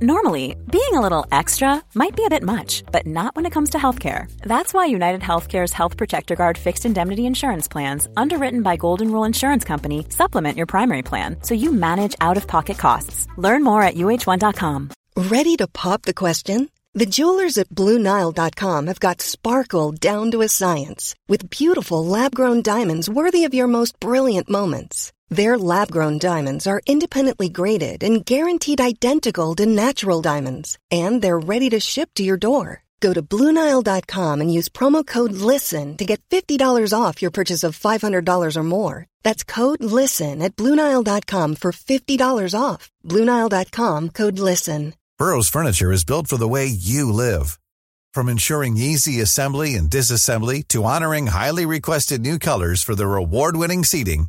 Normally, being a little extra might be a bit much, but not when it comes to healthcare. That's why United Healthcare's Health Protector Guard fixed indemnity insurance plans, underwritten by Golden Rule Insurance Company, supplement your primary plan so you manage out of pocket costs. Learn more at uh1.com. Ready to pop the question? The jewelers at BlueNile.com have got sparkle down to a science with beautiful lab grown diamonds worthy of your most brilliant moments. Their lab grown diamonds are independently graded and guaranteed identical to natural diamonds, and they're ready to ship to your door. Go to BlueNile.com and use promo code LISTEN to get $50 off your purchase of $500 or more. That's code LISTEN at BlueNile.com for $50 off. BlueNile.com code LISTEN. Burrow's furniture is built for the way you live. From ensuring easy assembly and disassembly to honoring highly requested new colors for their award winning seating,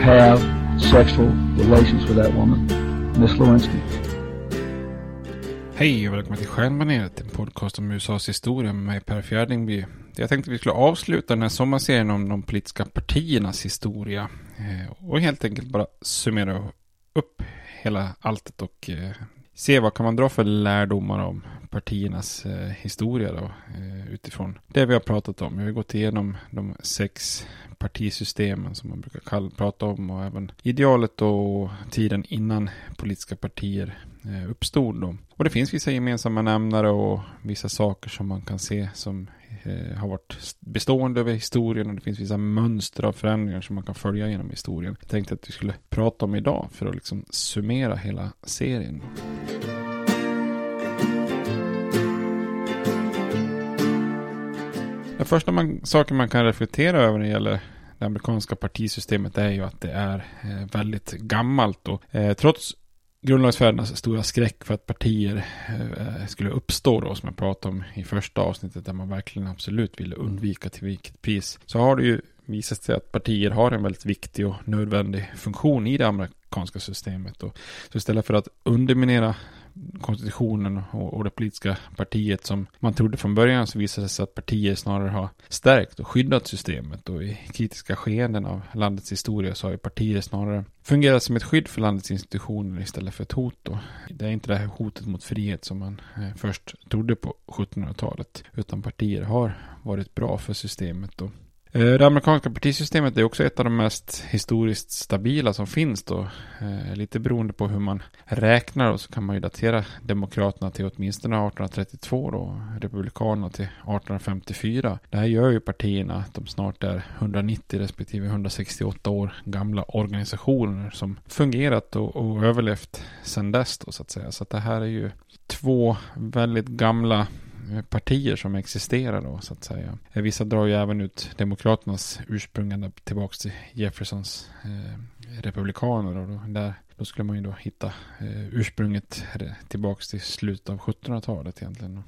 have sexual relations with that woman, Miss Lewinsky. Hej och välkomna till Stjärnbaneret, en podcast om USAs historia med mig Per Fjärdingby. Jag tänkte att vi skulle avsluta den här sommarserien om de politiska partiernas historia. Eh, och helt enkelt bara summera upp hela alltet och eh, se vad kan man dra för lärdomar om partiernas eh, historia då. eh, Utifrån det vi har pratat om. Vi har gått igenom de sex partisystemen som man brukar kalla, prata om och även idealet och tiden innan politiska partier Eh, uppstod. Då. Och det finns vissa gemensamma nämnare och vissa saker som man kan se som eh, har varit bestående över historien och det finns vissa mönster av förändringar som man kan följa genom historien. Jag tänkte att vi skulle prata om idag för att liksom summera hela serien. Den första man, saken man kan reflektera över när det gäller det amerikanska partisystemet är ju att det är eh, väldigt gammalt och eh, trots grundlagsfädernas stora skräck för att partier eh, skulle uppstå då som jag pratade om i första avsnittet där man verkligen absolut ville undvika till vilket pris så har det ju visat sig att partier har en väldigt viktig och nödvändig funktion i det amerikanska systemet. Och så istället för att underminera konstitutionen och, och det politiska partiet som man trodde från början så visade det sig att partier snarare har stärkt och skyddat systemet och i kritiska skeenden av landets historia så har ju partier snarare fungerat som ett skydd för landets institutioner istället för ett hot då. Det är inte det här hotet mot frihet som man eh, först trodde på 1700-talet utan partier har varit bra för systemet och Eh, det amerikanska partisystemet är också ett av de mest historiskt stabila som finns då. Eh, lite beroende på hur man räknar och så kan man ju datera Demokraterna till åtminstone 1832 då, Republikanerna till 1854. Det här gör ju partierna att de snart är 190 respektive 168 år gamla organisationer som fungerat och, och överlevt sedan dess då så att säga. Så att det här är ju två väldigt gamla partier som existerar då så att säga. Eh, vissa drar ju även ut Demokraternas ursprung tillbaka till Jeffersons eh, republikaner och då, där, då skulle man ju då hitta eh, ursprunget eh, tillbaka till slutet av 1700-talet egentligen.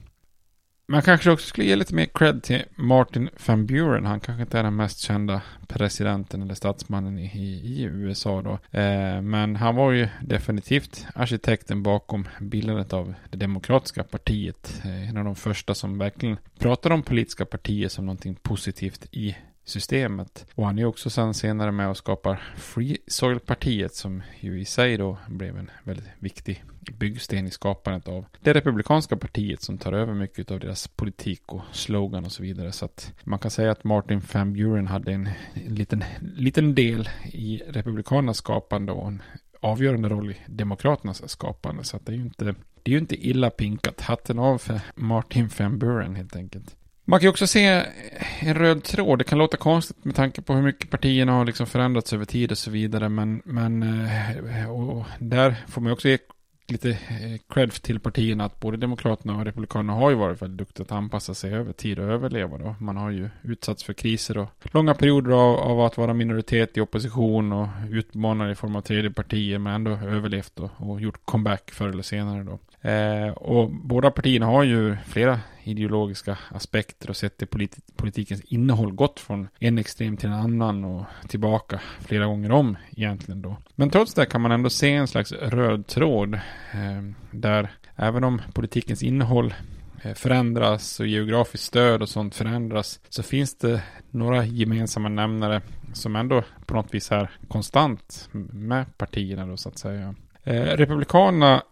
Man kanske också skulle ge lite mer cred till Martin van Buren. Han kanske inte är den mest kända presidenten eller statsmannen i, i, i USA då. Eh, men han var ju definitivt arkitekten bakom bildandet av det demokratiska partiet. Eh, en av de första som verkligen pratade om politiska partier som någonting positivt i systemet. Och han är också sen senare med och skapar Free Soil-partiet som ju i sig då blev en väldigt viktig byggsten i skapandet av det republikanska partiet som tar över mycket av deras politik och slogan och så vidare. Så att man kan säga att Martin Van Buren hade en, liten, liten del i republikanernas skapande och en avgörande roll i demokraternas skapande. Så att det är ju inte, det är ju inte illa pinkat. Hatten av för Martin Van Buren helt enkelt. Man kan ju också se en röd tråd. Det kan låta konstigt med tanke på hur mycket partierna har liksom förändrats över tid och så vidare. Men, men eh, och där får man också ge lite eh, cred till partierna att både Demokraterna och Republikanerna har ju varit väldigt duktiga att anpassa sig över tid och överleva då. Man har ju utsatts för kriser och långa perioder av, av att vara minoritet i opposition och utmanare i form av tredje partier men ändå överlevt och, och gjort comeback förr eller senare då. Eh, och båda partierna har ju flera ideologiska aspekter och sett det polit politikens innehåll gått från en extrem till en annan och tillbaka flera gånger om egentligen då. Men trots det kan man ändå se en slags röd tråd eh, där även om politikens innehåll eh, förändras och geografiskt stöd och sånt förändras så finns det några gemensamma nämnare som ändå på något vis är konstant med partierna då så att säga. Eh, Republikanerna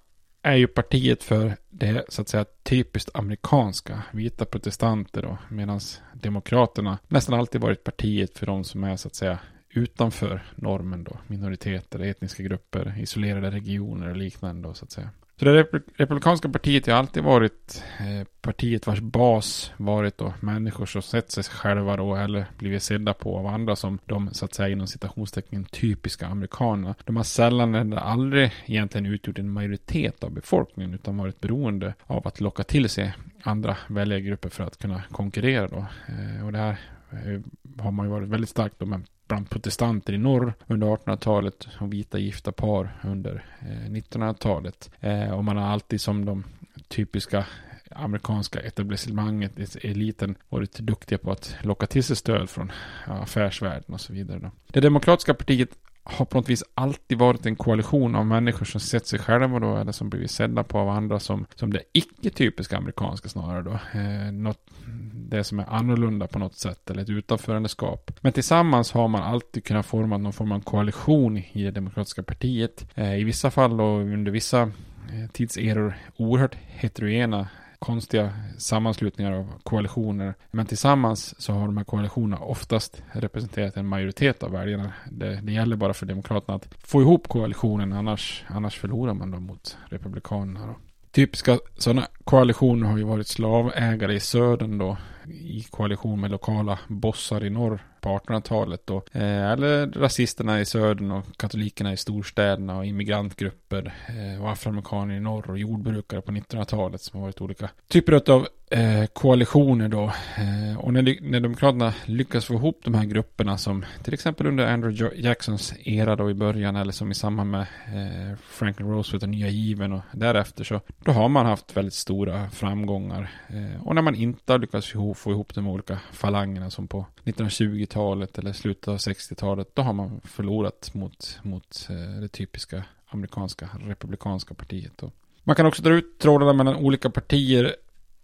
är ju partiet för det så att säga typiskt amerikanska, vita protestanter då, medan demokraterna nästan alltid varit partiet för de som är så att säga utanför normen då, minoriteter, etniska grupper, isolerade regioner och liknande då så att säga. Så det republikanska partiet har alltid varit eh, partiet vars bas varit då människor som sett sig själva då eller blivit sedda på av andra som de så att säga inom citationstecken typiska amerikanerna. De har sällan eller aldrig egentligen utgjort en majoritet av befolkningen utan varit beroende av att locka till sig andra väljargrupper för att kunna konkurrera då. Eh, och det här eh, har man ju varit väldigt starkt då med bland protestanter i norr under 1800-talet och vita gifta par under eh, 1900-talet. Eh, och man har alltid som de typiska amerikanska etablissemanget, eliten, varit duktiga på att locka till sig stöd från affärsvärlden och så vidare. Det demokratiska partiet har på något vis alltid varit en koalition av människor som sett sig själva då, eller som blivit sedda på av andra som, som det icke-typiska amerikanska snarare då. Eh, något, det som är annorlunda på något sätt, eller ett utanförandeskap. Men tillsammans har man alltid kunnat forma någon form av koalition i det demokratiska partiet. Eh, I vissa fall och under vissa eh, tidseror oerhört heterogena konstiga sammanslutningar av koalitioner. Men tillsammans så har de här koalitionerna oftast representerat en majoritet av väljarna. Det, det gäller bara för Demokraterna att få ihop koalitionen, annars, annars förlorar man då mot Republikanerna. Då. Typiska sådana koalitioner har ju varit slavägare i södern då i koalition med lokala bossar i norr på 1800-talet då. Eh, eller rasisterna i södern och katolikerna i storstäderna och immigrantgrupper eh, och afroamerikaner i norr och jordbrukare på 1900-talet som har varit olika typer av eh, koalitioner då. Eh, och när, när Demokraterna lyckas få ihop de här grupperna som till exempel under Andrew Jacksons era då i början eller som i samband med eh, Franklin Roosevelt och nya given och därefter så då har man haft väldigt stora framgångar. Eh, och när man inte har lyckats få ihop få ihop de olika falangerna som på 1920-talet eller slutet av 60-talet, då har man förlorat mot, mot eh, det typiska amerikanska republikanska partiet. Då. Man kan också dra ut trådarna mellan olika partier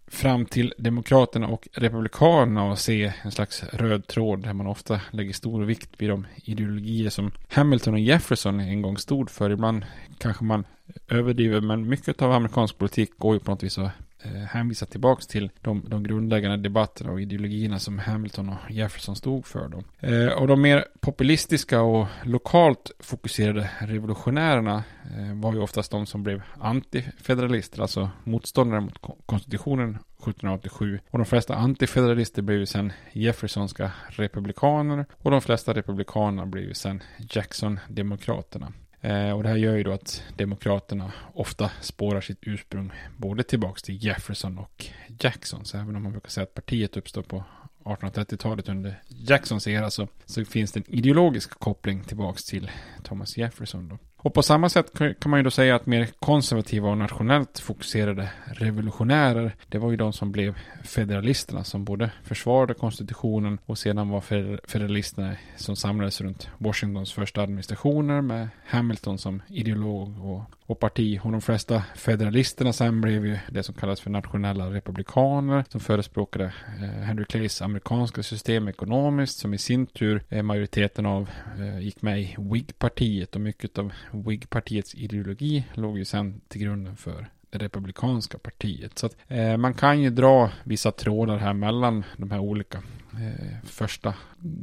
fram till Demokraterna och Republikanerna och se en slags röd tråd där man ofta lägger stor vikt vid de ideologier som Hamilton och Jefferson en gång stod för. Ibland kanske man överdriver men mycket av amerikansk politik går ju på något vis att Eh, hänvisa tillbaks till de, de grundläggande debatterna och ideologierna som Hamilton och Jefferson stod för. Då. Eh, och de mer populistiska och lokalt fokuserade revolutionärerna eh, var ju oftast de som blev antifederalister, alltså motståndare mot konstitutionen 1787. Och de flesta antifederalister blev ju sen Jeffersonska republikaner och de flesta republikaner blev ju sen Jackson-demokraterna. Eh, och det här gör ju då att demokraterna ofta spårar sitt ursprung både tillbaks till Jefferson och Jackson. Så även om man brukar säga att partiet uppstår på 1830-talet under Jacksons era så, så finns det en ideologisk koppling tillbaks till Thomas Jefferson. Då. Och på samma sätt kan man ju då säga att mer konservativa och nationellt fokuserade revolutionärer, det var ju de som blev federalisterna som både försvarade konstitutionen och sedan var federalisterna som samlades runt Washingtons första administrationer med Hamilton som ideolog och och parti. Och de flesta federalisterna sen blev ju det som kallas för nationella republikaner som förespråkade eh, Henry Clays amerikanska system ekonomiskt som i sin tur eh, majoriteten av eh, gick med i WIG-partiet och mycket av WIG-partiets ideologi låg ju sen till grunden för det republikanska partiet. Så att, eh, man kan ju dra vissa trådar här mellan de här olika eh, första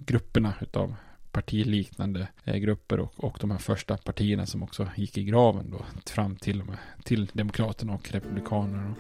grupperna utav partiliknande eh, grupper och, och de här första partierna som också gick i graven då fram till och med till Demokraterna och Republikanerna.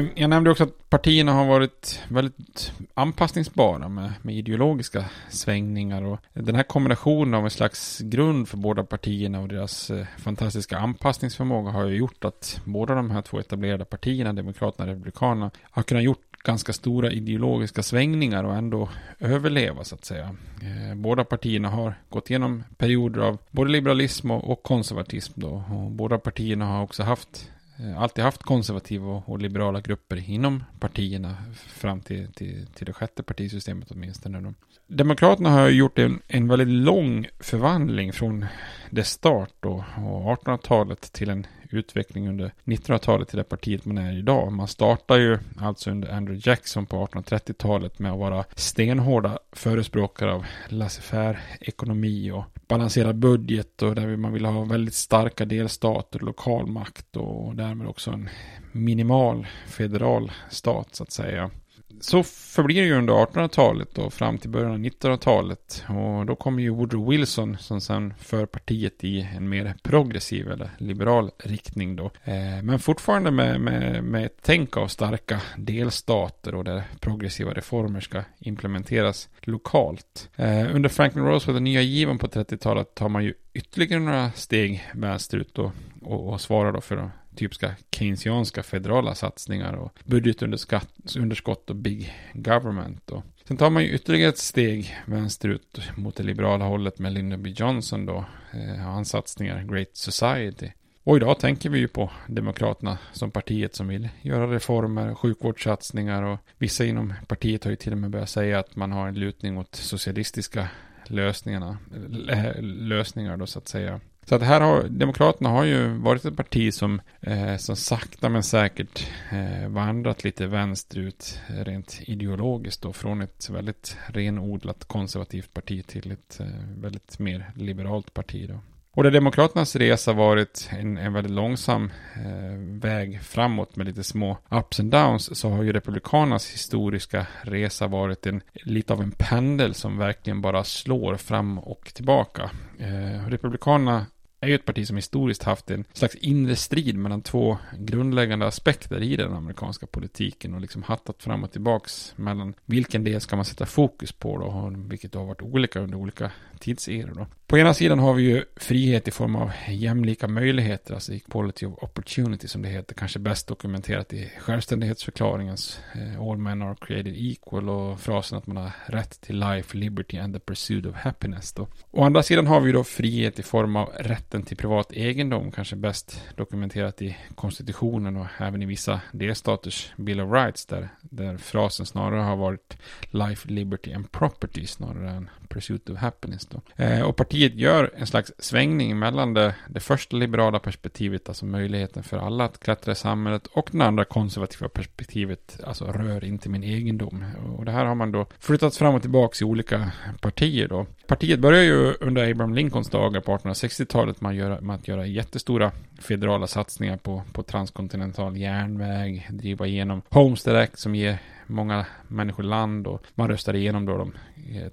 Eh, jag nämnde också att partierna har varit väldigt anpassningsbara med, med, ideologiska svängningar. Och den här kombinationen av en slags grund för båda partierna och deras eh, fantastiska anpassningsförmåga har ju gjort att båda de här två etablerade partierna, Demokraterna och Republikanerna, har kunnat gjort ganska stora ideologiska svängningar och ändå överleva så att säga. Eh, båda partierna har gått igenom perioder av både liberalism och konservatism då. Och båda partierna har också haft Eh, alltid haft konservativa och liberala grupper inom partierna fram till, till, till det sjätte partisystemet åtminstone. Demokraterna har gjort en, en väldigt lång förvandling från dess start då, och 1800-talet till en utveckling under 1900-talet till det partiet man är idag. Man startar ju alltså under Andrew Jackson på 1830-talet med att vara stenhårda förespråkare av laissez-faire ekonomi och balanserad budget och där man vill ha väldigt starka delstater, lokal makt och därmed också en minimal federal stat så att säga så förblir det ju under 1800-talet och fram till början av 1900-talet. Och då kommer ju Woodrow Wilson som sen för partiet i en mer progressiv eller liberal riktning då. Eh, men fortfarande med, med, med ett tänk av starka delstater och där progressiva reformer ska implementeras lokalt. Eh, under Franklin Roosevelt, den nya given på 30-talet, tar man ju ytterligare några steg vänsterut och, och, och svarar då för typiska keynesianska federala satsningar och budgetunderskott och big government. Och sen tar man ju ytterligare ett steg vänsterut mot det liberala hållet med Lyndon B. Johnson då, eh, hans satsningar Great Society. Och idag tänker vi ju på Demokraterna som partiet som vill göra reformer, sjukvårdssatsningar och vissa inom partiet har ju till och med börjat säga att man har en lutning åt socialistiska lösningarna, eh, lösningar då så att säga. Så att här har Demokraterna har ju varit ett parti som, eh, som sakta men säkert eh, vandrat lite vänsterut rent ideologiskt då från ett väldigt renodlat konservativt parti till ett eh, väldigt mer liberalt parti då. Och där Demokraternas resa varit en, en väldigt långsam eh, väg framåt med lite små ups and downs så har ju Republikanernas historiska resa varit en, lite av en pendel som verkligen bara slår fram och tillbaka. Eh, Republikanerna är ju ett parti som historiskt haft en slags inre strid mellan två grundläggande aspekter i den amerikanska politiken och liksom hattat fram och tillbaks mellan vilken del ska man sätta fokus på då, vilket har varit olika under olika tidseror då. På ena sidan har vi ju frihet i form av jämlika möjligheter, alltså equality of opportunity som det heter, kanske bäst dokumenterat i självständighetsförklaringens eh, All men are created equal och frasen att man har rätt till life, liberty and the pursuit of happiness då. Å andra sidan har vi då frihet i form av rätten till privat egendom, kanske bäst dokumenterat i konstitutionen och även i vissa delstaters Bill of Rights där, där frasen snarare har varit life, liberty and property snarare än pursuit of happiness då. Eh, och partiet partiet gör en slags svängning mellan det, det första liberala perspektivet, alltså möjligheten för alla att klättra i samhället, och det andra konservativa perspektivet, alltså rör inte min egendom. Och det här har man då flyttat fram och tillbaka i olika partier då. Partiet börjar ju under Abraham Lincolns dagar på 1860-talet med, att göra, med att göra jättestora federala satsningar på, på transkontinental järnväg, driva igenom Homestead Act som ger många människor land och man röstade igenom då de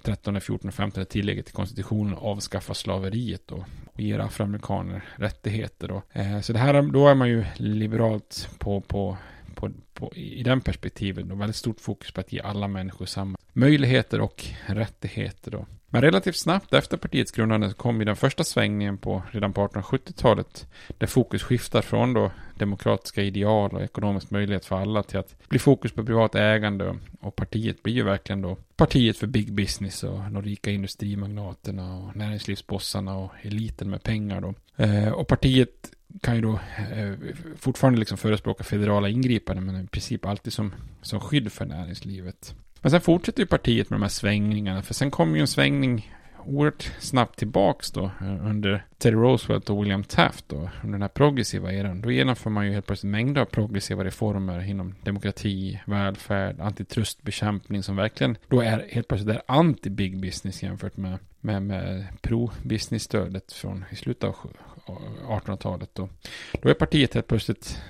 13, 14 och 15 tillägget till konstitutionen avskaffa slaveriet då och ger afroamerikaner rättigheter då. Eh, så det här, då är man ju liberalt på, på på, på, i den perspektiven. Och väldigt stort fokus på att ge alla människor samma möjligheter och rättigheter. Då. Men relativt snabbt efter partiets grundande kom ju den första svängningen på redan på 1870-talet. Där fokus skiftar från då demokratiska ideal och ekonomisk möjlighet för alla till att bli fokus på privat ägande. Och partiet blir ju verkligen då partiet för big business och de rika industrimagnaterna och näringslivsbossarna och eliten med pengar då. Eh, och partiet kan ju då eh, fortfarande liksom förespråka federala ingripanden men i princip alltid som, som skydd för näringslivet. Men sen fortsätter ju partiet med de här svängningarna för sen kommer ju en svängning oerhört snabbt tillbaks då eh, under Teddy Roosevelt och William Taft då, under den här progressiva eran. Då genomför man ju helt plötsligt mängder av progressiva reformer inom demokrati, välfärd, antitrustbekämpning som verkligen då är helt plötsligt är anti-big business jämfört med, med, med pro-business-stödet från i slutet av 1800-talet. Då. då är partiet helt plötsligt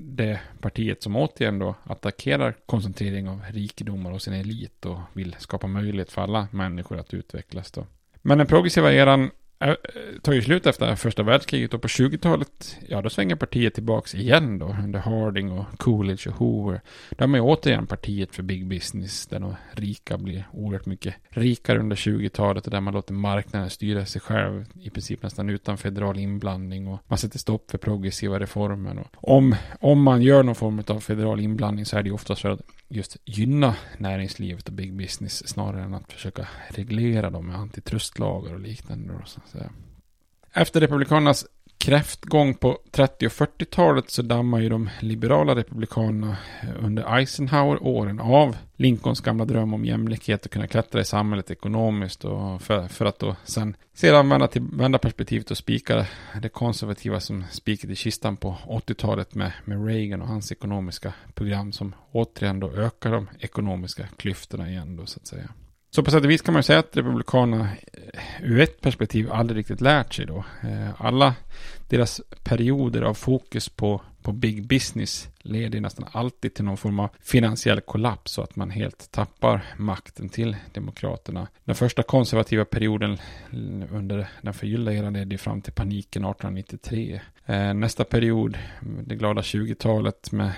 det partiet som återigen då attackerar koncentrering av rikedomar och sin elit och vill skapa möjlighet för alla människor att utvecklas då. Men den progressiva eran Äh, tar ju slut efter första världskriget och på 20-talet, ja då svänger partiet tillbaks igen då under Harding och Coolidge och Hoover. Då har man ju återigen partiet för big business där de rika blir oerhört mycket rikare under 20-talet och där man låter marknaden styra sig själv i princip nästan utan federal inblandning och man sätter stopp för progressiva reformer. Och om, om man gör någon form av federal inblandning så är det ju oftast för att just gynna näringslivet och big business snarare än att försöka reglera dem med antitrustlagar och liknande. så att säga. Efter Republikanernas kräftgång på 30 och 40-talet så dammar ju de liberala republikanerna eh, under Eisenhower-åren av Lincolns gamla dröm om jämlikhet och kunna klättra i samhället ekonomiskt och för, för att då sen sedan vända, till, vända perspektivet och spika det konservativa som spiket i kistan på 80-talet med, med Reagan och hans ekonomiska program som återigen då ökar de ekonomiska klyftorna igen då så att säga. Så på sätt och vis kan man ju säga att Republikanerna eh, ur ett perspektiv aldrig riktigt lärt sig då. Eh, alla deras perioder av fokus på, på big business leder nästan alltid till någon form av finansiell kollaps så att man helt tappar makten till Demokraterna. Den första konservativa perioden eh, under den förgyllda eran ledde fram till paniken 1893. Nästa period, det glada 20-talet med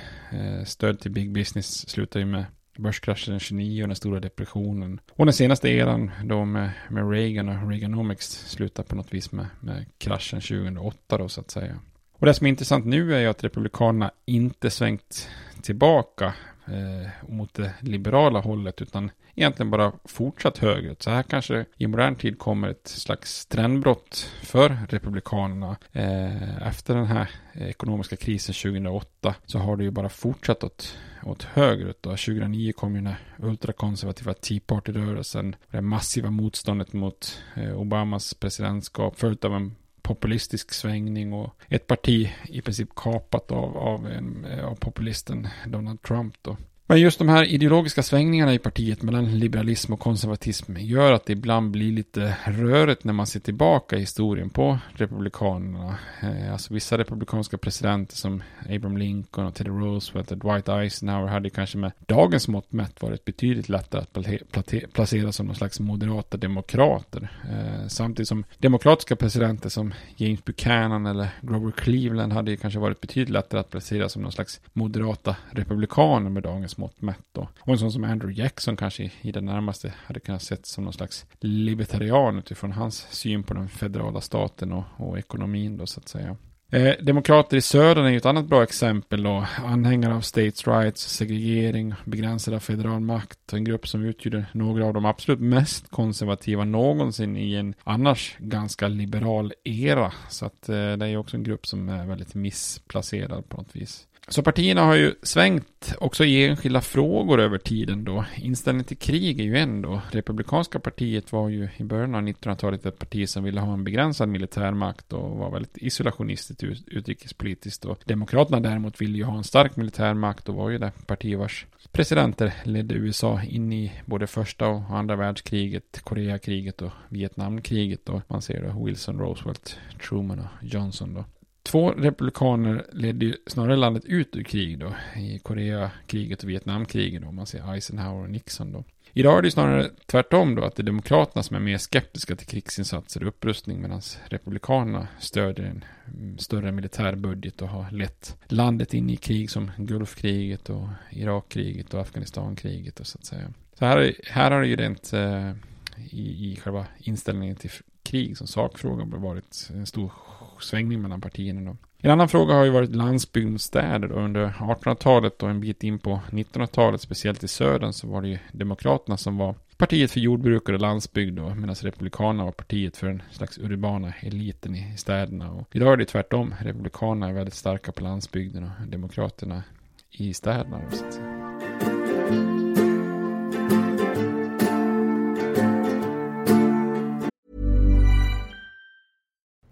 stöd till big business slutar ju med börskraschen 29 och den stora depressionen. Och den senaste eran då med, med Reagan och Reaganomics slutar på något vis med, med kraschen 2008 då så att säga. Och det som är intressant nu är ju att Republikanerna inte svängt tillbaka eh, mot det liberala hållet utan egentligen bara fortsatt högerut. Så här kanske i modern tid kommer ett slags trendbrott för Republikanerna. Eh, efter den här ekonomiska krisen 2008 så har det ju bara fortsatt åt, åt högerut. Då. 2009 kom ju den här ultrakonservativa Tea Party-rörelsen. Det massiva motståndet mot eh, Obamas presidentskap följt av en populistisk svängning och ett parti i princip kapat av, av, en, eh, av populisten Donald Trump. Då. Men just de här ideologiska svängningarna i partiet mellan liberalism och konservatism gör att det ibland blir lite rörigt när man ser tillbaka i historien på republikanerna. Eh, alltså vissa republikanska presidenter som Abraham Lincoln och Teddy Roosevelt och Dwight Eisenhower hade kanske med dagens mått mätt varit betydligt lättare att placera som någon slags moderata demokrater. Eh, samtidigt som demokratiska presidenter som James Buchanan eller Grover Cleveland hade kanske varit betydligt lättare att placera som någon slags moderata republikaner med dagens mått mätt då. Och en sån som Andrew Jackson kanske i det närmaste hade kunnat sett som någon slags libertarian utifrån hans syn på den federala staten och, och ekonomin då så att säga. Eh, demokrater i södern är ju ett annat bra exempel då. Anhängare av states rights, segregering, begränsad av federal makt. En grupp som utgjorde några av de absolut mest konservativa någonsin i en annars ganska liberal era. Så att eh, det är ju också en grupp som är väldigt missplacerad på något vis. Så partierna har ju svängt också i enskilda frågor över tiden då. Inställningen till krig är ju en då. Republikanska partiet var ju i början av 1900-talet ett parti som ville ha en begränsad militärmakt och var väldigt isolationistiskt utrikespolitiskt. Och Demokraterna däremot ville ju ha en stark militärmakt och var ju det parti vars presidenter ledde USA in i både första och andra världskriget, Koreakriget och Vietnamkriget. Och man ser då Wilson, Roosevelt, Truman och Johnson då. Två republikaner ledde ju snarare landet ut ur krig då. I Koreakriget och Vietnamkriget då. Man ser Eisenhower och Nixon då. Idag är det ju snarare tvärtom då. Att det är demokraterna som är mer skeptiska till krigsinsatser och upprustning. Medan republikanerna stödjer en större militär budget och har lett landet in i krig som Gulfkriget och Irakkriget och Afghanistankriget och så att säga. Så här, här har det ju rent eh, i, i själva inställningen till krig som sakfråga varit en stor svängning mellan partierna. Då. En annan fråga har ju varit landsbygd mot städer. Och under 1800-talet och en bit in på 1900-talet, speciellt i södern, så var det ju Demokraterna som var partiet för jordbrukare och landsbygd då, medan Republikanerna var partiet för den slags urbana eliten i städerna. Och idag är det tvärtom. Republikanerna är väldigt starka på landsbygden och Demokraterna i städerna. Då,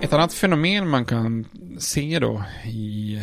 Ett annat fenomen man kan se då i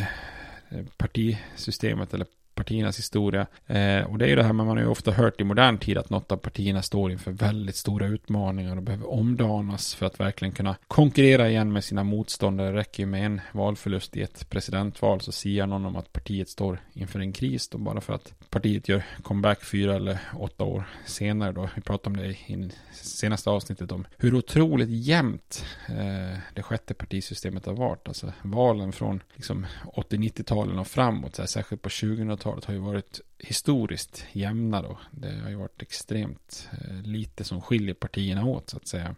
eh, partisystemet eller partiernas historia. Eh, och det är ju det här man har ju ofta hört i modern tid att något av partierna står inför väldigt stora utmaningar och behöver omdanas för att verkligen kunna konkurrera igen med sina motståndare. Det räcker ju med en valförlust i ett presidentval så säger någon om att partiet står inför en kris då bara för att partiet gör comeback fyra eller åtta år senare då. Vi pratade om det i senaste avsnittet om hur otroligt jämnt eh, det sjätte partisystemet har varit. Alltså valen från liksom 80-90-talen och framåt, så här, särskilt på 2000-talet har ju varit historiskt jämna då. Det har ju varit extremt eh, lite som skiljer partierna åt så att säga.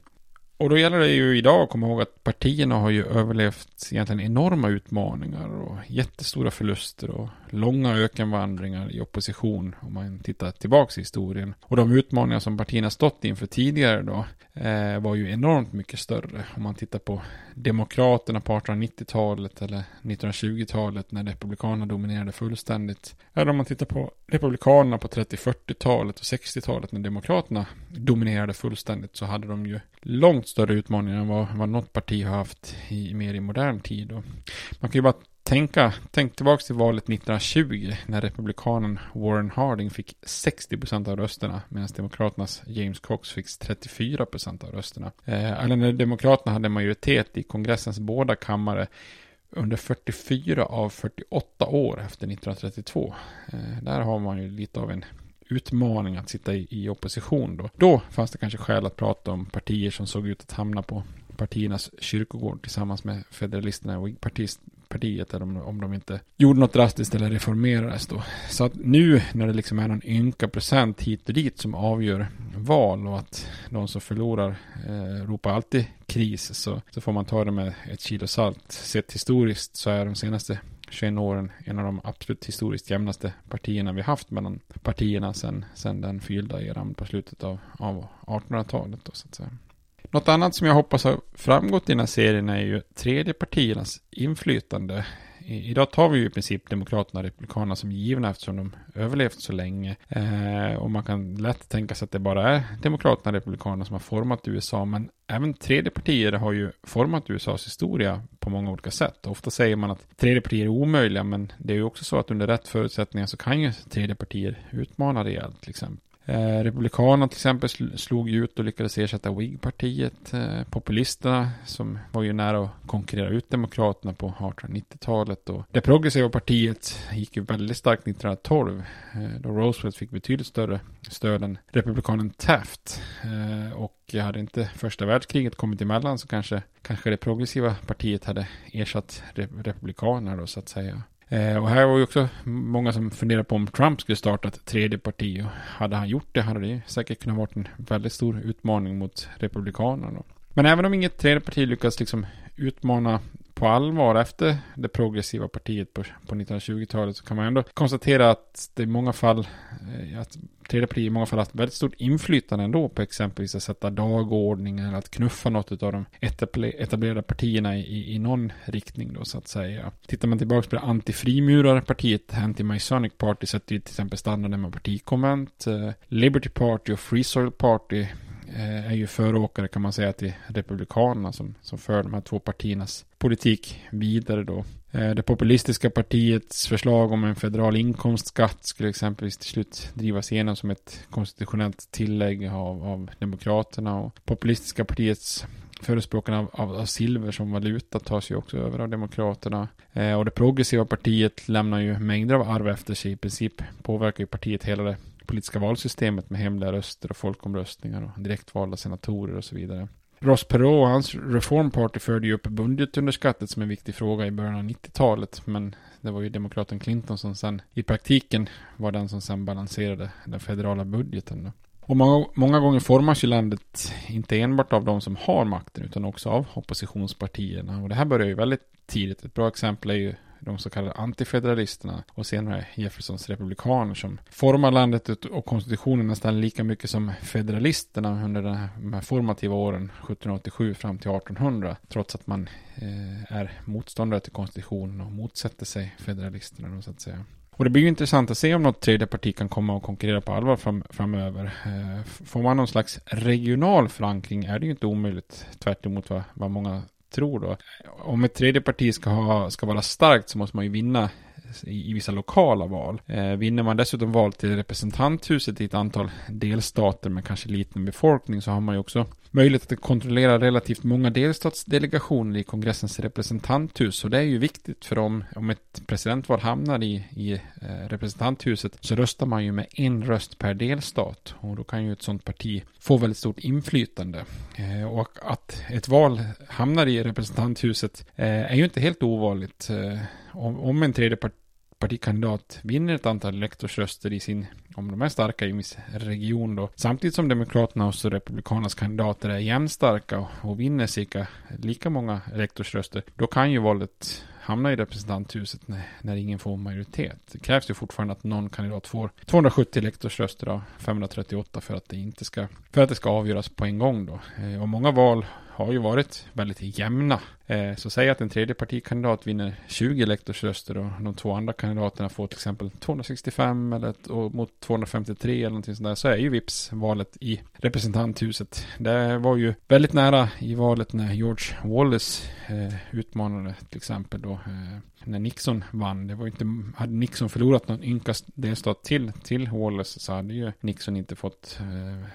Och då gäller det ju idag att komma ihåg att partierna har ju överlevt egentligen enorma utmaningar och jättestora förluster och långa ökenvandringar i opposition om man tittar tillbaks i historien. Och de utmaningar som partierna stått inför tidigare då eh, var ju enormt mycket större. Om man tittar på Demokraterna på 1890-talet eller 1920-talet när Republikanerna dominerade fullständigt. Eller om man tittar på Republikanerna på 30-40-talet och 60-talet när Demokraterna dominerade fullständigt så hade de ju långt större utmaningar än vad, vad något parti har haft i, mer i modern tid. Och man kan ju bara tänka, tänk tillbaka till valet 1920 när republikanen Warren Harding fick 60% av rösterna medan demokraternas James Cox fick 34% av rösterna. Eh, eller när demokraterna hade majoritet i kongressens båda kammare under 44 av 48 år efter 1932. Eh, där har man ju lite av en utmaning att sitta i, i opposition då. Då fanns det kanske skäl att prata om partier som såg ut att hamna på partiernas kyrkogård tillsammans med federalisterna och partiet eller om, om de inte gjorde något drastiskt eller reformerades då. Så att nu när det liksom är någon ynka procent hit och dit som avgör val och att de som förlorar eh, ropar alltid kris så, så får man ta det med ett kilo salt. Sett historiskt så är de senaste 21 åren en av de absolut historiskt jämnaste partierna vi haft mellan partierna sedan sen den fyllda eran på slutet av, av 1800-talet. Då, så att säga. Något annat som jag hoppas har framgått i den här serien är ju tredje partiernas inflytande idag tar vi ju i princip Demokraterna och Republikanerna som givna eftersom de överlevt så länge. Eh, och man kan lätt tänka sig att det bara är Demokraterna och Republikanerna som har format USA. Men även tredje partier har ju format USAs historia på många olika sätt. Ofta säger man att tredje partier är omöjliga, men det är ju också så att under rätt förutsättningar så kan ju tredje partier utmana rejält till exempel. Eh, Republikanerna till exempel slog ut och lyckades ersätta Whig-partiet. Eh, populisterna som var ju nära att konkurrera ut Demokraterna på 1890-talet. Och det progressiva partiet gick ju väldigt starkt 1912. Eh, då Roosevelt fick betydligt större stöd än republikanen Taft. Eh, och hade inte första världskriget kommit emellan så kanske, kanske det progressiva partiet hade ersatt republikanerna då så att säga. Eh, och här var ju också många som funderade på om Trump skulle starta ett tredje parti. Och hade han gjort det hade det säkert kunnat vara en väldigt stor utmaning mot Republikanerna. Men även om inget tredje parti lyckas liksom utmana på allvar efter det progressiva partiet på, på 1920-talet så kan man ändå konstatera att det i många fall, eh, att tredje parti i många fall haft väldigt stort inflytande ändå på exempelvis att sätta dagordning eller att knuffa något av de etablerade partierna i, i någon riktning då så att säga. Tittar man tillbaka på det antifrimurarpartiet, Anti-Masonic Party, sätter ju till exempel standarden med partikonvent, eh, Liberty Party och Free Soil Party Eh, är ju föråkare kan man säga till Republikanerna som, som för de här två partiernas politik vidare då. Eh, det populistiska partiets förslag om en federal inkomstskatt skulle exempelvis till slut drivas igenom som ett konstitutionellt tillägg av, av Demokraterna och populistiska partiets förespråkarna av, av, av, silver som valuta tas ju också över av Demokraterna. Eh, och det progressiva partiet lämnar ju mängder av arv efter sig. I princip påverkar ju partiet hela det politiska valsystemet med hemliga röster och folkomröstningar och direktvalda senatorer och så vidare. Ross Perot och hans Reform Party förde ju upp budgetunderskattet som en viktig fråga i början av 90-talet. Men det var ju demokraten Clinton som sen i praktiken var den som sen balanserade den federala budgeten. Då. Och många, många gånger formas ju landet inte enbart av de som har makten utan också av oppositionspartierna. Och det här börjar ju väldigt tidigt. Ett bra exempel är ju de så kallade antifederalisterna och senare Jeffersons republikaner som formar landet och konstitutionen nästan lika mycket som federalisterna under de här formativa åren 1787 fram till 1800 trots att man eh, är motståndare till konstitutionen och motsätter sig federalisterna då, så att säga. Och det blir ju intressant att se om något tredje parti kan komma och konkurrera på allvar fram, framöver. Eh, får man någon slags regional förankring är det ju inte omöjligt, tvärt vad, vad många tror då. Om ett tredje parti ska, ha, ska vara starkt så måste man ju vinna i, vissa lokala val. Eh, vinner man dessutom val till representanthuset i ett antal delstater med kanske liten befolkning så har man ju också möjlighet att kontrollera relativt många delstatsdelegationer i kongressens representanthus. Och det är ju viktigt för om, om ett presidentval hamnar i, i eh, representanthuset så röstar man ju med en röst per delstat. Och då kan ju ett sådant parti få väldigt stort inflytande. Eh, och att ett val hamnar i representanthuset eh, är ju inte helt ovanligt. Om, om en tredje part partikandidat vinner ett antal elektorsröster i sin, om de är starka i viss region då, samtidigt som Demokraterna och Republikanernas kandidater är jämnstarka och, vinner cirka lika många elektorsröster, då kan ju valet hamna i representanthuset när, när ingen får majoritet. Det krävs ju fortfarande att någon kandidat får 270 elektorsröster av 538 för att det inte ska, för att det ska avgöras på en gång då. Eh, och många val har ju varit väldigt jämna. Eh, så säg att en tredje partikandidat vinner 20 elektorsröster och de två andra kandidaterna får till exempel 265 eller och mot 253 eller någonting sånt där så är ju vips valet i representanthuset. Det var ju väldigt nära i valet när George Wallace eh, utmanade till exempel då eh, när Nixon vann. Det var inte, hade Nixon förlorat någon ynka delstat till, till Wallace så hade ju Nixon inte fått eh,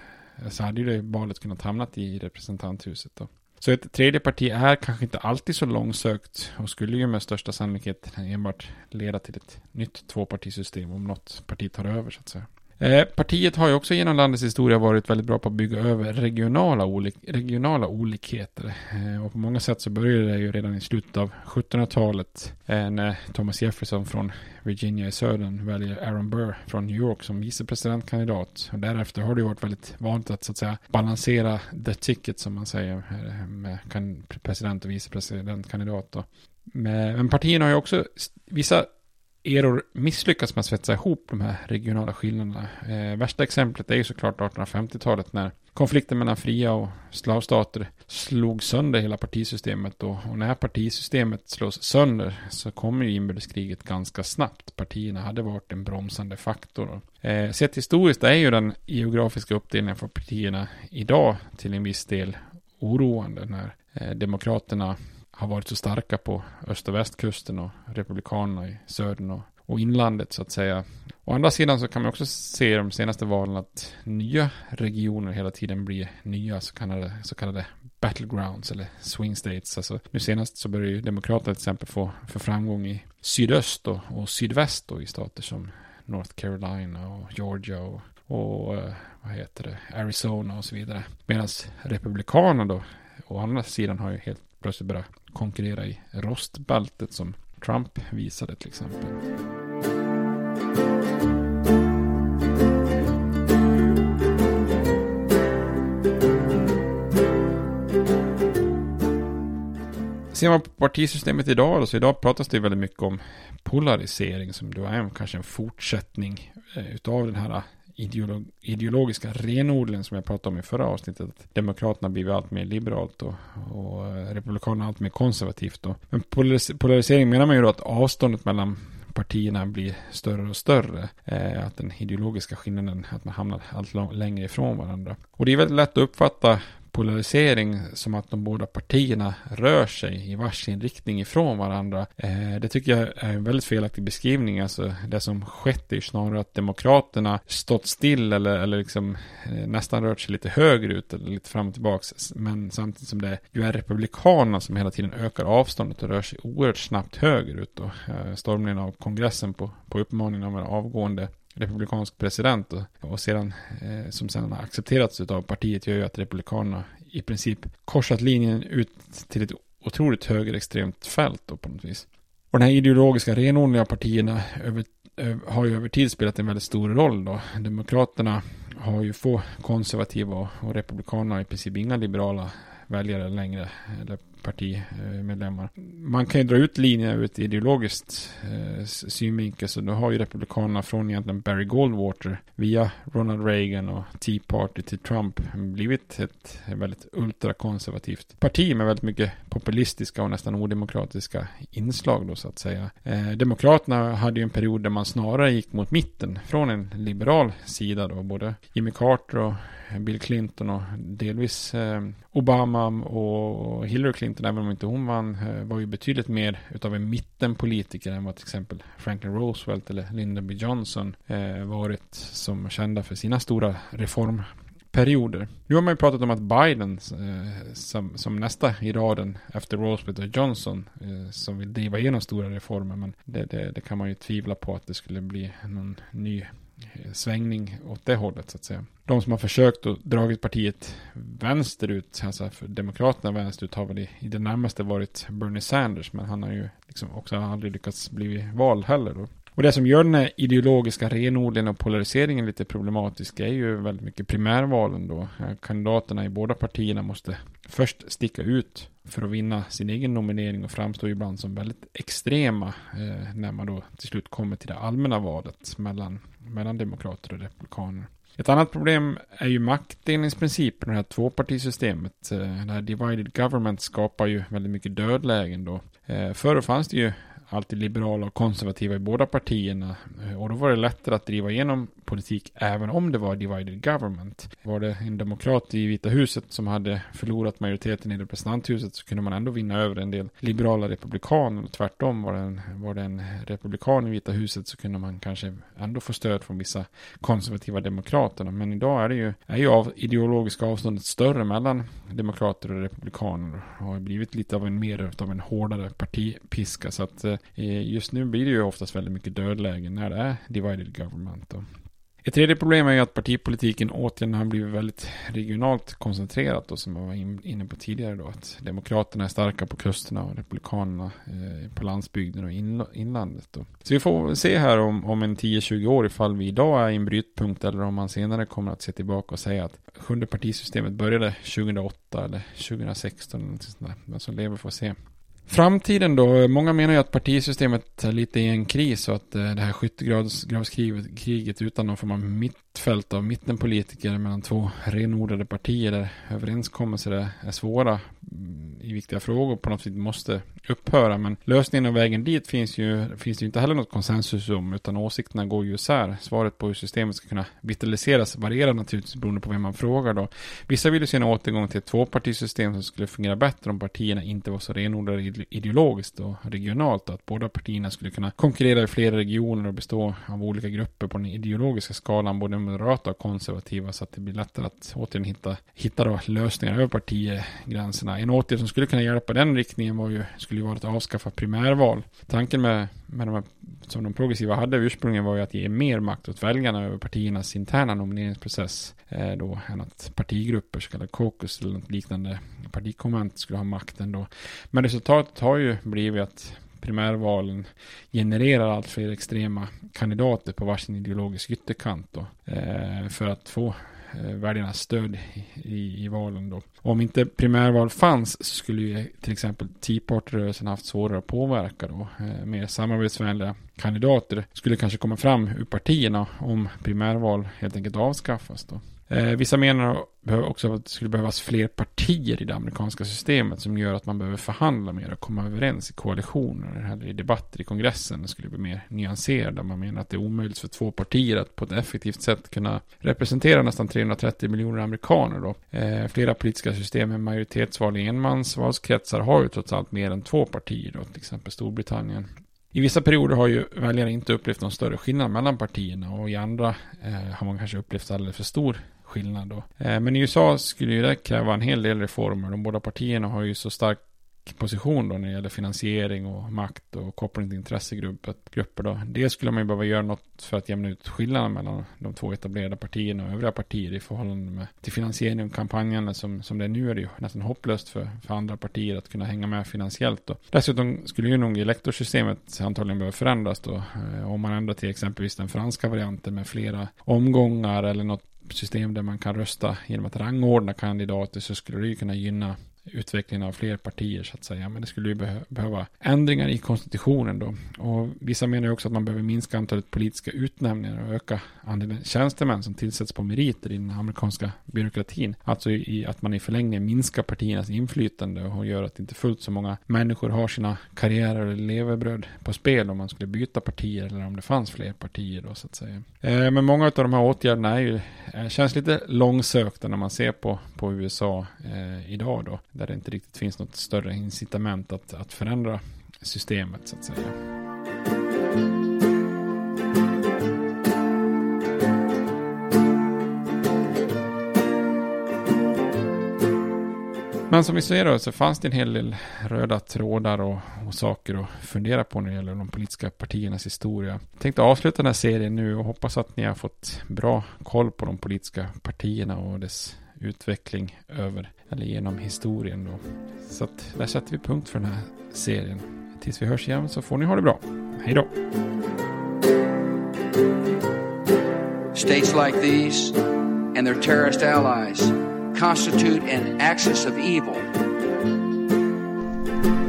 så hade ju det valet kunnat hamnat i representanthuset då. Så ett tredje parti är kanske inte alltid så långsökt och skulle ju med största sannolikhet enbart leda till ett nytt tvåpartisystem om något parti tar över så att säga. Eh, partiet har ju också genom landets historia varit väldigt bra på att bygga över regionala, olik regionala olikheter. Eh, och på många sätt så började det ju redan i slutet av 1700-talet eh, när Thomas Jefferson från Virginia i södern väljer Aaron Burr från New York som vicepresidentkandidat. Och därefter har det ju varit väldigt vanligt att så att säga balansera the ticket som man säger eh, med president och vicepresidentkandidat. Men partierna har ju också vissa eror misslyckats med att svetsa ihop de här regionala skillnaderna. Eh, värsta exemplet är ju såklart 1850-talet när konflikten mellan fria och slavstater slog sönder hela partisystemet. Och, och när partisystemet slås sönder så kommer ju inbördeskriget ganska snabbt. Partierna hade varit en bromsande faktor. Eh, sett historiskt är ju den geografiska uppdelningen för partierna idag till en viss del oroande när eh, demokraterna har varit så starka på öst och västkusten och republikanerna i södern och, och inlandet så att säga. Å andra sidan så kan man också se i de senaste valen att nya regioner hela tiden blir nya så kallade, så kallade battlegrounds eller swing states. Alltså, nu senast så börjar ju Demokraterna till exempel få för framgång i sydöst och, och sydväst då, i stater som North Carolina och Georgia och, och eh, vad heter det, Arizona och så vidare. Medan Republikanerna då, å andra sidan har ju helt plötsligt börja konkurrera i rostbältet som Trump visade till exempel. Ser man på partisystemet idag, då, så idag pratas det väldigt mycket om polarisering som då är kanske en fortsättning eh, utav den här ideolog ideologiska renodlingen som jag pratade om i förra avsnittet. Att Demokraterna blivit allt mer liberalt och, och eh, Republikanerna allt mer konservativt. Då. Men polaris polarisering menar man ju då att avståndet mellan partierna blir större och större. Eh, att den ideologiska skillnaden, att man hamnar allt längre ifrån varandra. Och det är väldigt lätt att uppfatta polarisering som att de båda partierna rör sig i varsin riktning ifrån varandra. Eh, det tycker jag är en väldigt felaktig beskrivning. Alltså det som skett är ju snarare att demokraterna stått still eller, eller liksom eh, nästan rört sig lite högerut eller lite fram och tillbaks. Men samtidigt som det ju är republikanerna som hela tiden ökar avståndet och rör sig oerhört snabbt högerut. Då. Eh, stormningen av kongressen på, på uppmaningen av en avgående republikansk president och, sedan eh, som sedan har accepterats av partiet gör ju att republikanerna i princip korsat linjen ut till ett otroligt högerextremt fält då på något vis. Och den här ideologiska renodlingen av partierna över, över, har ju över tid spelat en väldigt stor roll då. Demokraterna har ju få konservativa och, och republikanerna i princip inga liberala väljare längre, eller partimedlemmar. Man kan ju dra ut linjer ur ett ideologiskt eh, synvinkel, så då har ju Republikanerna från egentligen Barry Goldwater via Ronald Reagan och Tea Party till Trump blivit ett väldigt ultrakonservativt parti med väldigt mycket populistiska och nästan odemokratiska inslag då så att säga. Eh, Demokraterna hade ju en period där man snarare gick mot mitten från en liberal sida då, både Jimmy Carter och Bill Clinton och delvis eh, Obama och Hillary Clinton, även om inte hon vann, eh, var ju betydligt mer utav en mittenpolitiker än vad till exempel Franklin Roosevelt eller Lyndon B. Johnson eh, varit som kända för sina stora reformperioder. Nu har man ju pratat om att Biden eh, som, som, nästa i raden efter Roosevelt och Johnson eh, som vill driva igenom stora reformer men det, det, det, kan man ju tvivla på att det skulle bli någon ny Eh, svängning åt det hållet så att säga. De som har försökt och dragit partiet vänsterut, alltså för Demokraterna vänsterut, har väl i, i det närmaste varit Bernie Sanders, men han har ju liksom också aldrig lyckats bli vald heller. Då. Och det som gör den här ideologiska renodlingen och polariseringen lite problematisk är ju väldigt mycket primärvalen då. Eh, kandidaterna i båda partierna måste först sticka ut för att vinna sin egen nominering och framstår ibland som väldigt extrema eh, när man då till slut kommer till det allmänna valet mellan, mellan demokrater och republikaner. Ett annat problem är ju maktdelningsprincipen, det här tvåpartisystemet. Eh, det här divided government skapar ju väldigt mycket dödlägen då. Eh, förr fanns det ju alltid liberala och konservativa i båda partierna. Eh, och då var det lättare att driva igenom politik även om det var divided government. Var det en demokrat i Vita huset som hade förlorat majoriteten i representanthuset så kunde man ändå vinna över en del liberala republikaner. Och tvärtom var det, en, var det en republikan i Vita huset så kunde man kanske ändå få stöd från vissa konservativa demokraterna. Men idag är det ju, är ju av ideologiska avståndet större mellan demokrater och republikaner och har blivit lite av en mer av en hårdare partipiska. Så att eh, just nu blir det ju oftast väldigt mycket dödlägen när det är divided government. Då. Ett tredje problem är ju att partipolitiken återigen har blivit väldigt regionalt koncentrerat och som jag var inne på tidigare då. Att Demokraterna är starka på kusterna och Republikanerna eh, på landsbygden och inlandet. Då. Så vi får se här om, om en 10-20 år ifall vi idag är i en brytpunkt eller om man senare kommer att se tillbaka och säga att sjunde partisystemet började 2008 eller 2016 eller något sånt där. Men som lever får se. Framtiden då? Många menar ju att partisystemet är lite i en kris och att eh, det här skyttegravskriget utan någon form av fält av mittenpolitiker mellan två renodlade partier där överenskommelser är svåra mm, i viktiga frågor på något sätt måste upphöra. Men lösningen och vägen dit finns ju, finns det ju inte heller något konsensus om utan åsikterna går ju isär. Svaret på hur systemet ska kunna vitaliseras varierar naturligtvis beroende på vem man frågar då. Vissa vill ju se en återgång till ett tvåpartisystem som skulle fungera bättre om partierna inte var så renodlade ideologiskt och regionalt och att båda partierna skulle kunna konkurrera i flera regioner och bestå av olika grupper på den ideologiska skalan, både moderata och konservativa, så att det blir lättare att återigen hitta, hitta då lösningar över partigränserna. En åtgärd som skulle kunna hjälpa den riktningen var ju, skulle ju vara att avskaffa primärval. Tanken med, med de här, som de progressiva hade ursprungligen var ju att ge mer makt åt väljarna över partiernas interna nomineringsprocess eh, då än att partigrupper, så kallade caucus eller något liknande partikonvent skulle ha makten då. Men resultatet har ju blivit att primärvalen genererar allt fler extrema kandidater på varsin ideologisk ytterkant då, eh, för att få eh, väljarnas stöd i, i, valen då. Om inte primärval fanns så skulle ju till exempel Tea Party-rörelsen haft svårare att påverka då. Eh, mer samarbetsvänliga kandidater skulle kanske komma fram ur partierna om primärval helt enkelt avskaffas då. Eh, vissa menar också att det skulle behövas fler partier i det amerikanska systemet som gör att man behöver förhandla mer och komma överens i koalitioner eller i debatter i kongressen. Det skulle bli mer nyanserade. Man menar att det är omöjligt för två partier att på ett effektivt sätt kunna representera nästan 330 miljoner amerikaner. Då. Eh, flera politiska system med majoritetsval i enmansvalskretsar har ju trots allt mer än två partier, då, till exempel Storbritannien. I vissa perioder har ju väljare inte upplevt någon större skillnad mellan partierna och i andra eh, har man kanske upplevt alldeles för stor skillnad då. Eh, men i USA skulle ju det kräva en hel del reformer. De båda partierna har ju så stark position då när det gäller finansiering och makt och koppling till intressegrupper då. Det skulle man ju behöva göra något för att jämna ut skillnaden mellan de två etablerade partierna och övriga partier i förhållande med, till finansiering och kampanjerna som, som det är nu är det ju nästan hopplöst för, för andra partier att kunna hänga med finansiellt då. Dessutom skulle ju nog elektorsystemet antagligen behöva förändras då. Eh, om man ändrar till exempelvis den franska varianten med flera omgångar eller något system där man kan rösta genom att rangordna kandidater så skulle det ju kunna gynna utvecklingen av fler partier så att säga. Men det skulle ju beh behöva ändringar i konstitutionen då. Och vissa menar ju också att man behöver minska antalet politiska utnämningar och öka andelen tjänstemän som tillsätts på meriter i den amerikanska byråkratin. Alltså i att man i förlängningen minskar partiernas inflytande och gör att inte fullt så många människor har sina karriärer eller levebröd på spel om man skulle byta partier eller om det fanns fler partier då så att säga. Eh, men många av de här åtgärderna är ju, eh, känns lite långsökta när man ser på, på USA eh, idag då där det inte riktigt finns något större incitament att, att förändra systemet så att säga. Men som vi ser då så fanns det en hel del röda trådar och, och, saker att fundera på när det gäller de politiska partiernas historia. Jag tänkte avsluta den här serien nu och hoppas att ni har fått bra koll på de politiska partierna och dess utveckling över eller genom historien då. Så att där sätter vi punkt för den här serien. Tills vi hörs igen så får ni ha det bra. Hej då! States like these and their terrorist allies constitute an axis of evil.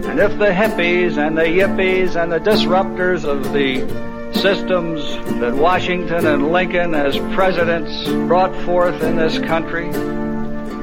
And if the hippies and the yippies and the disruptors of the systems that Washington and Lincoln as presidents brought forth in this country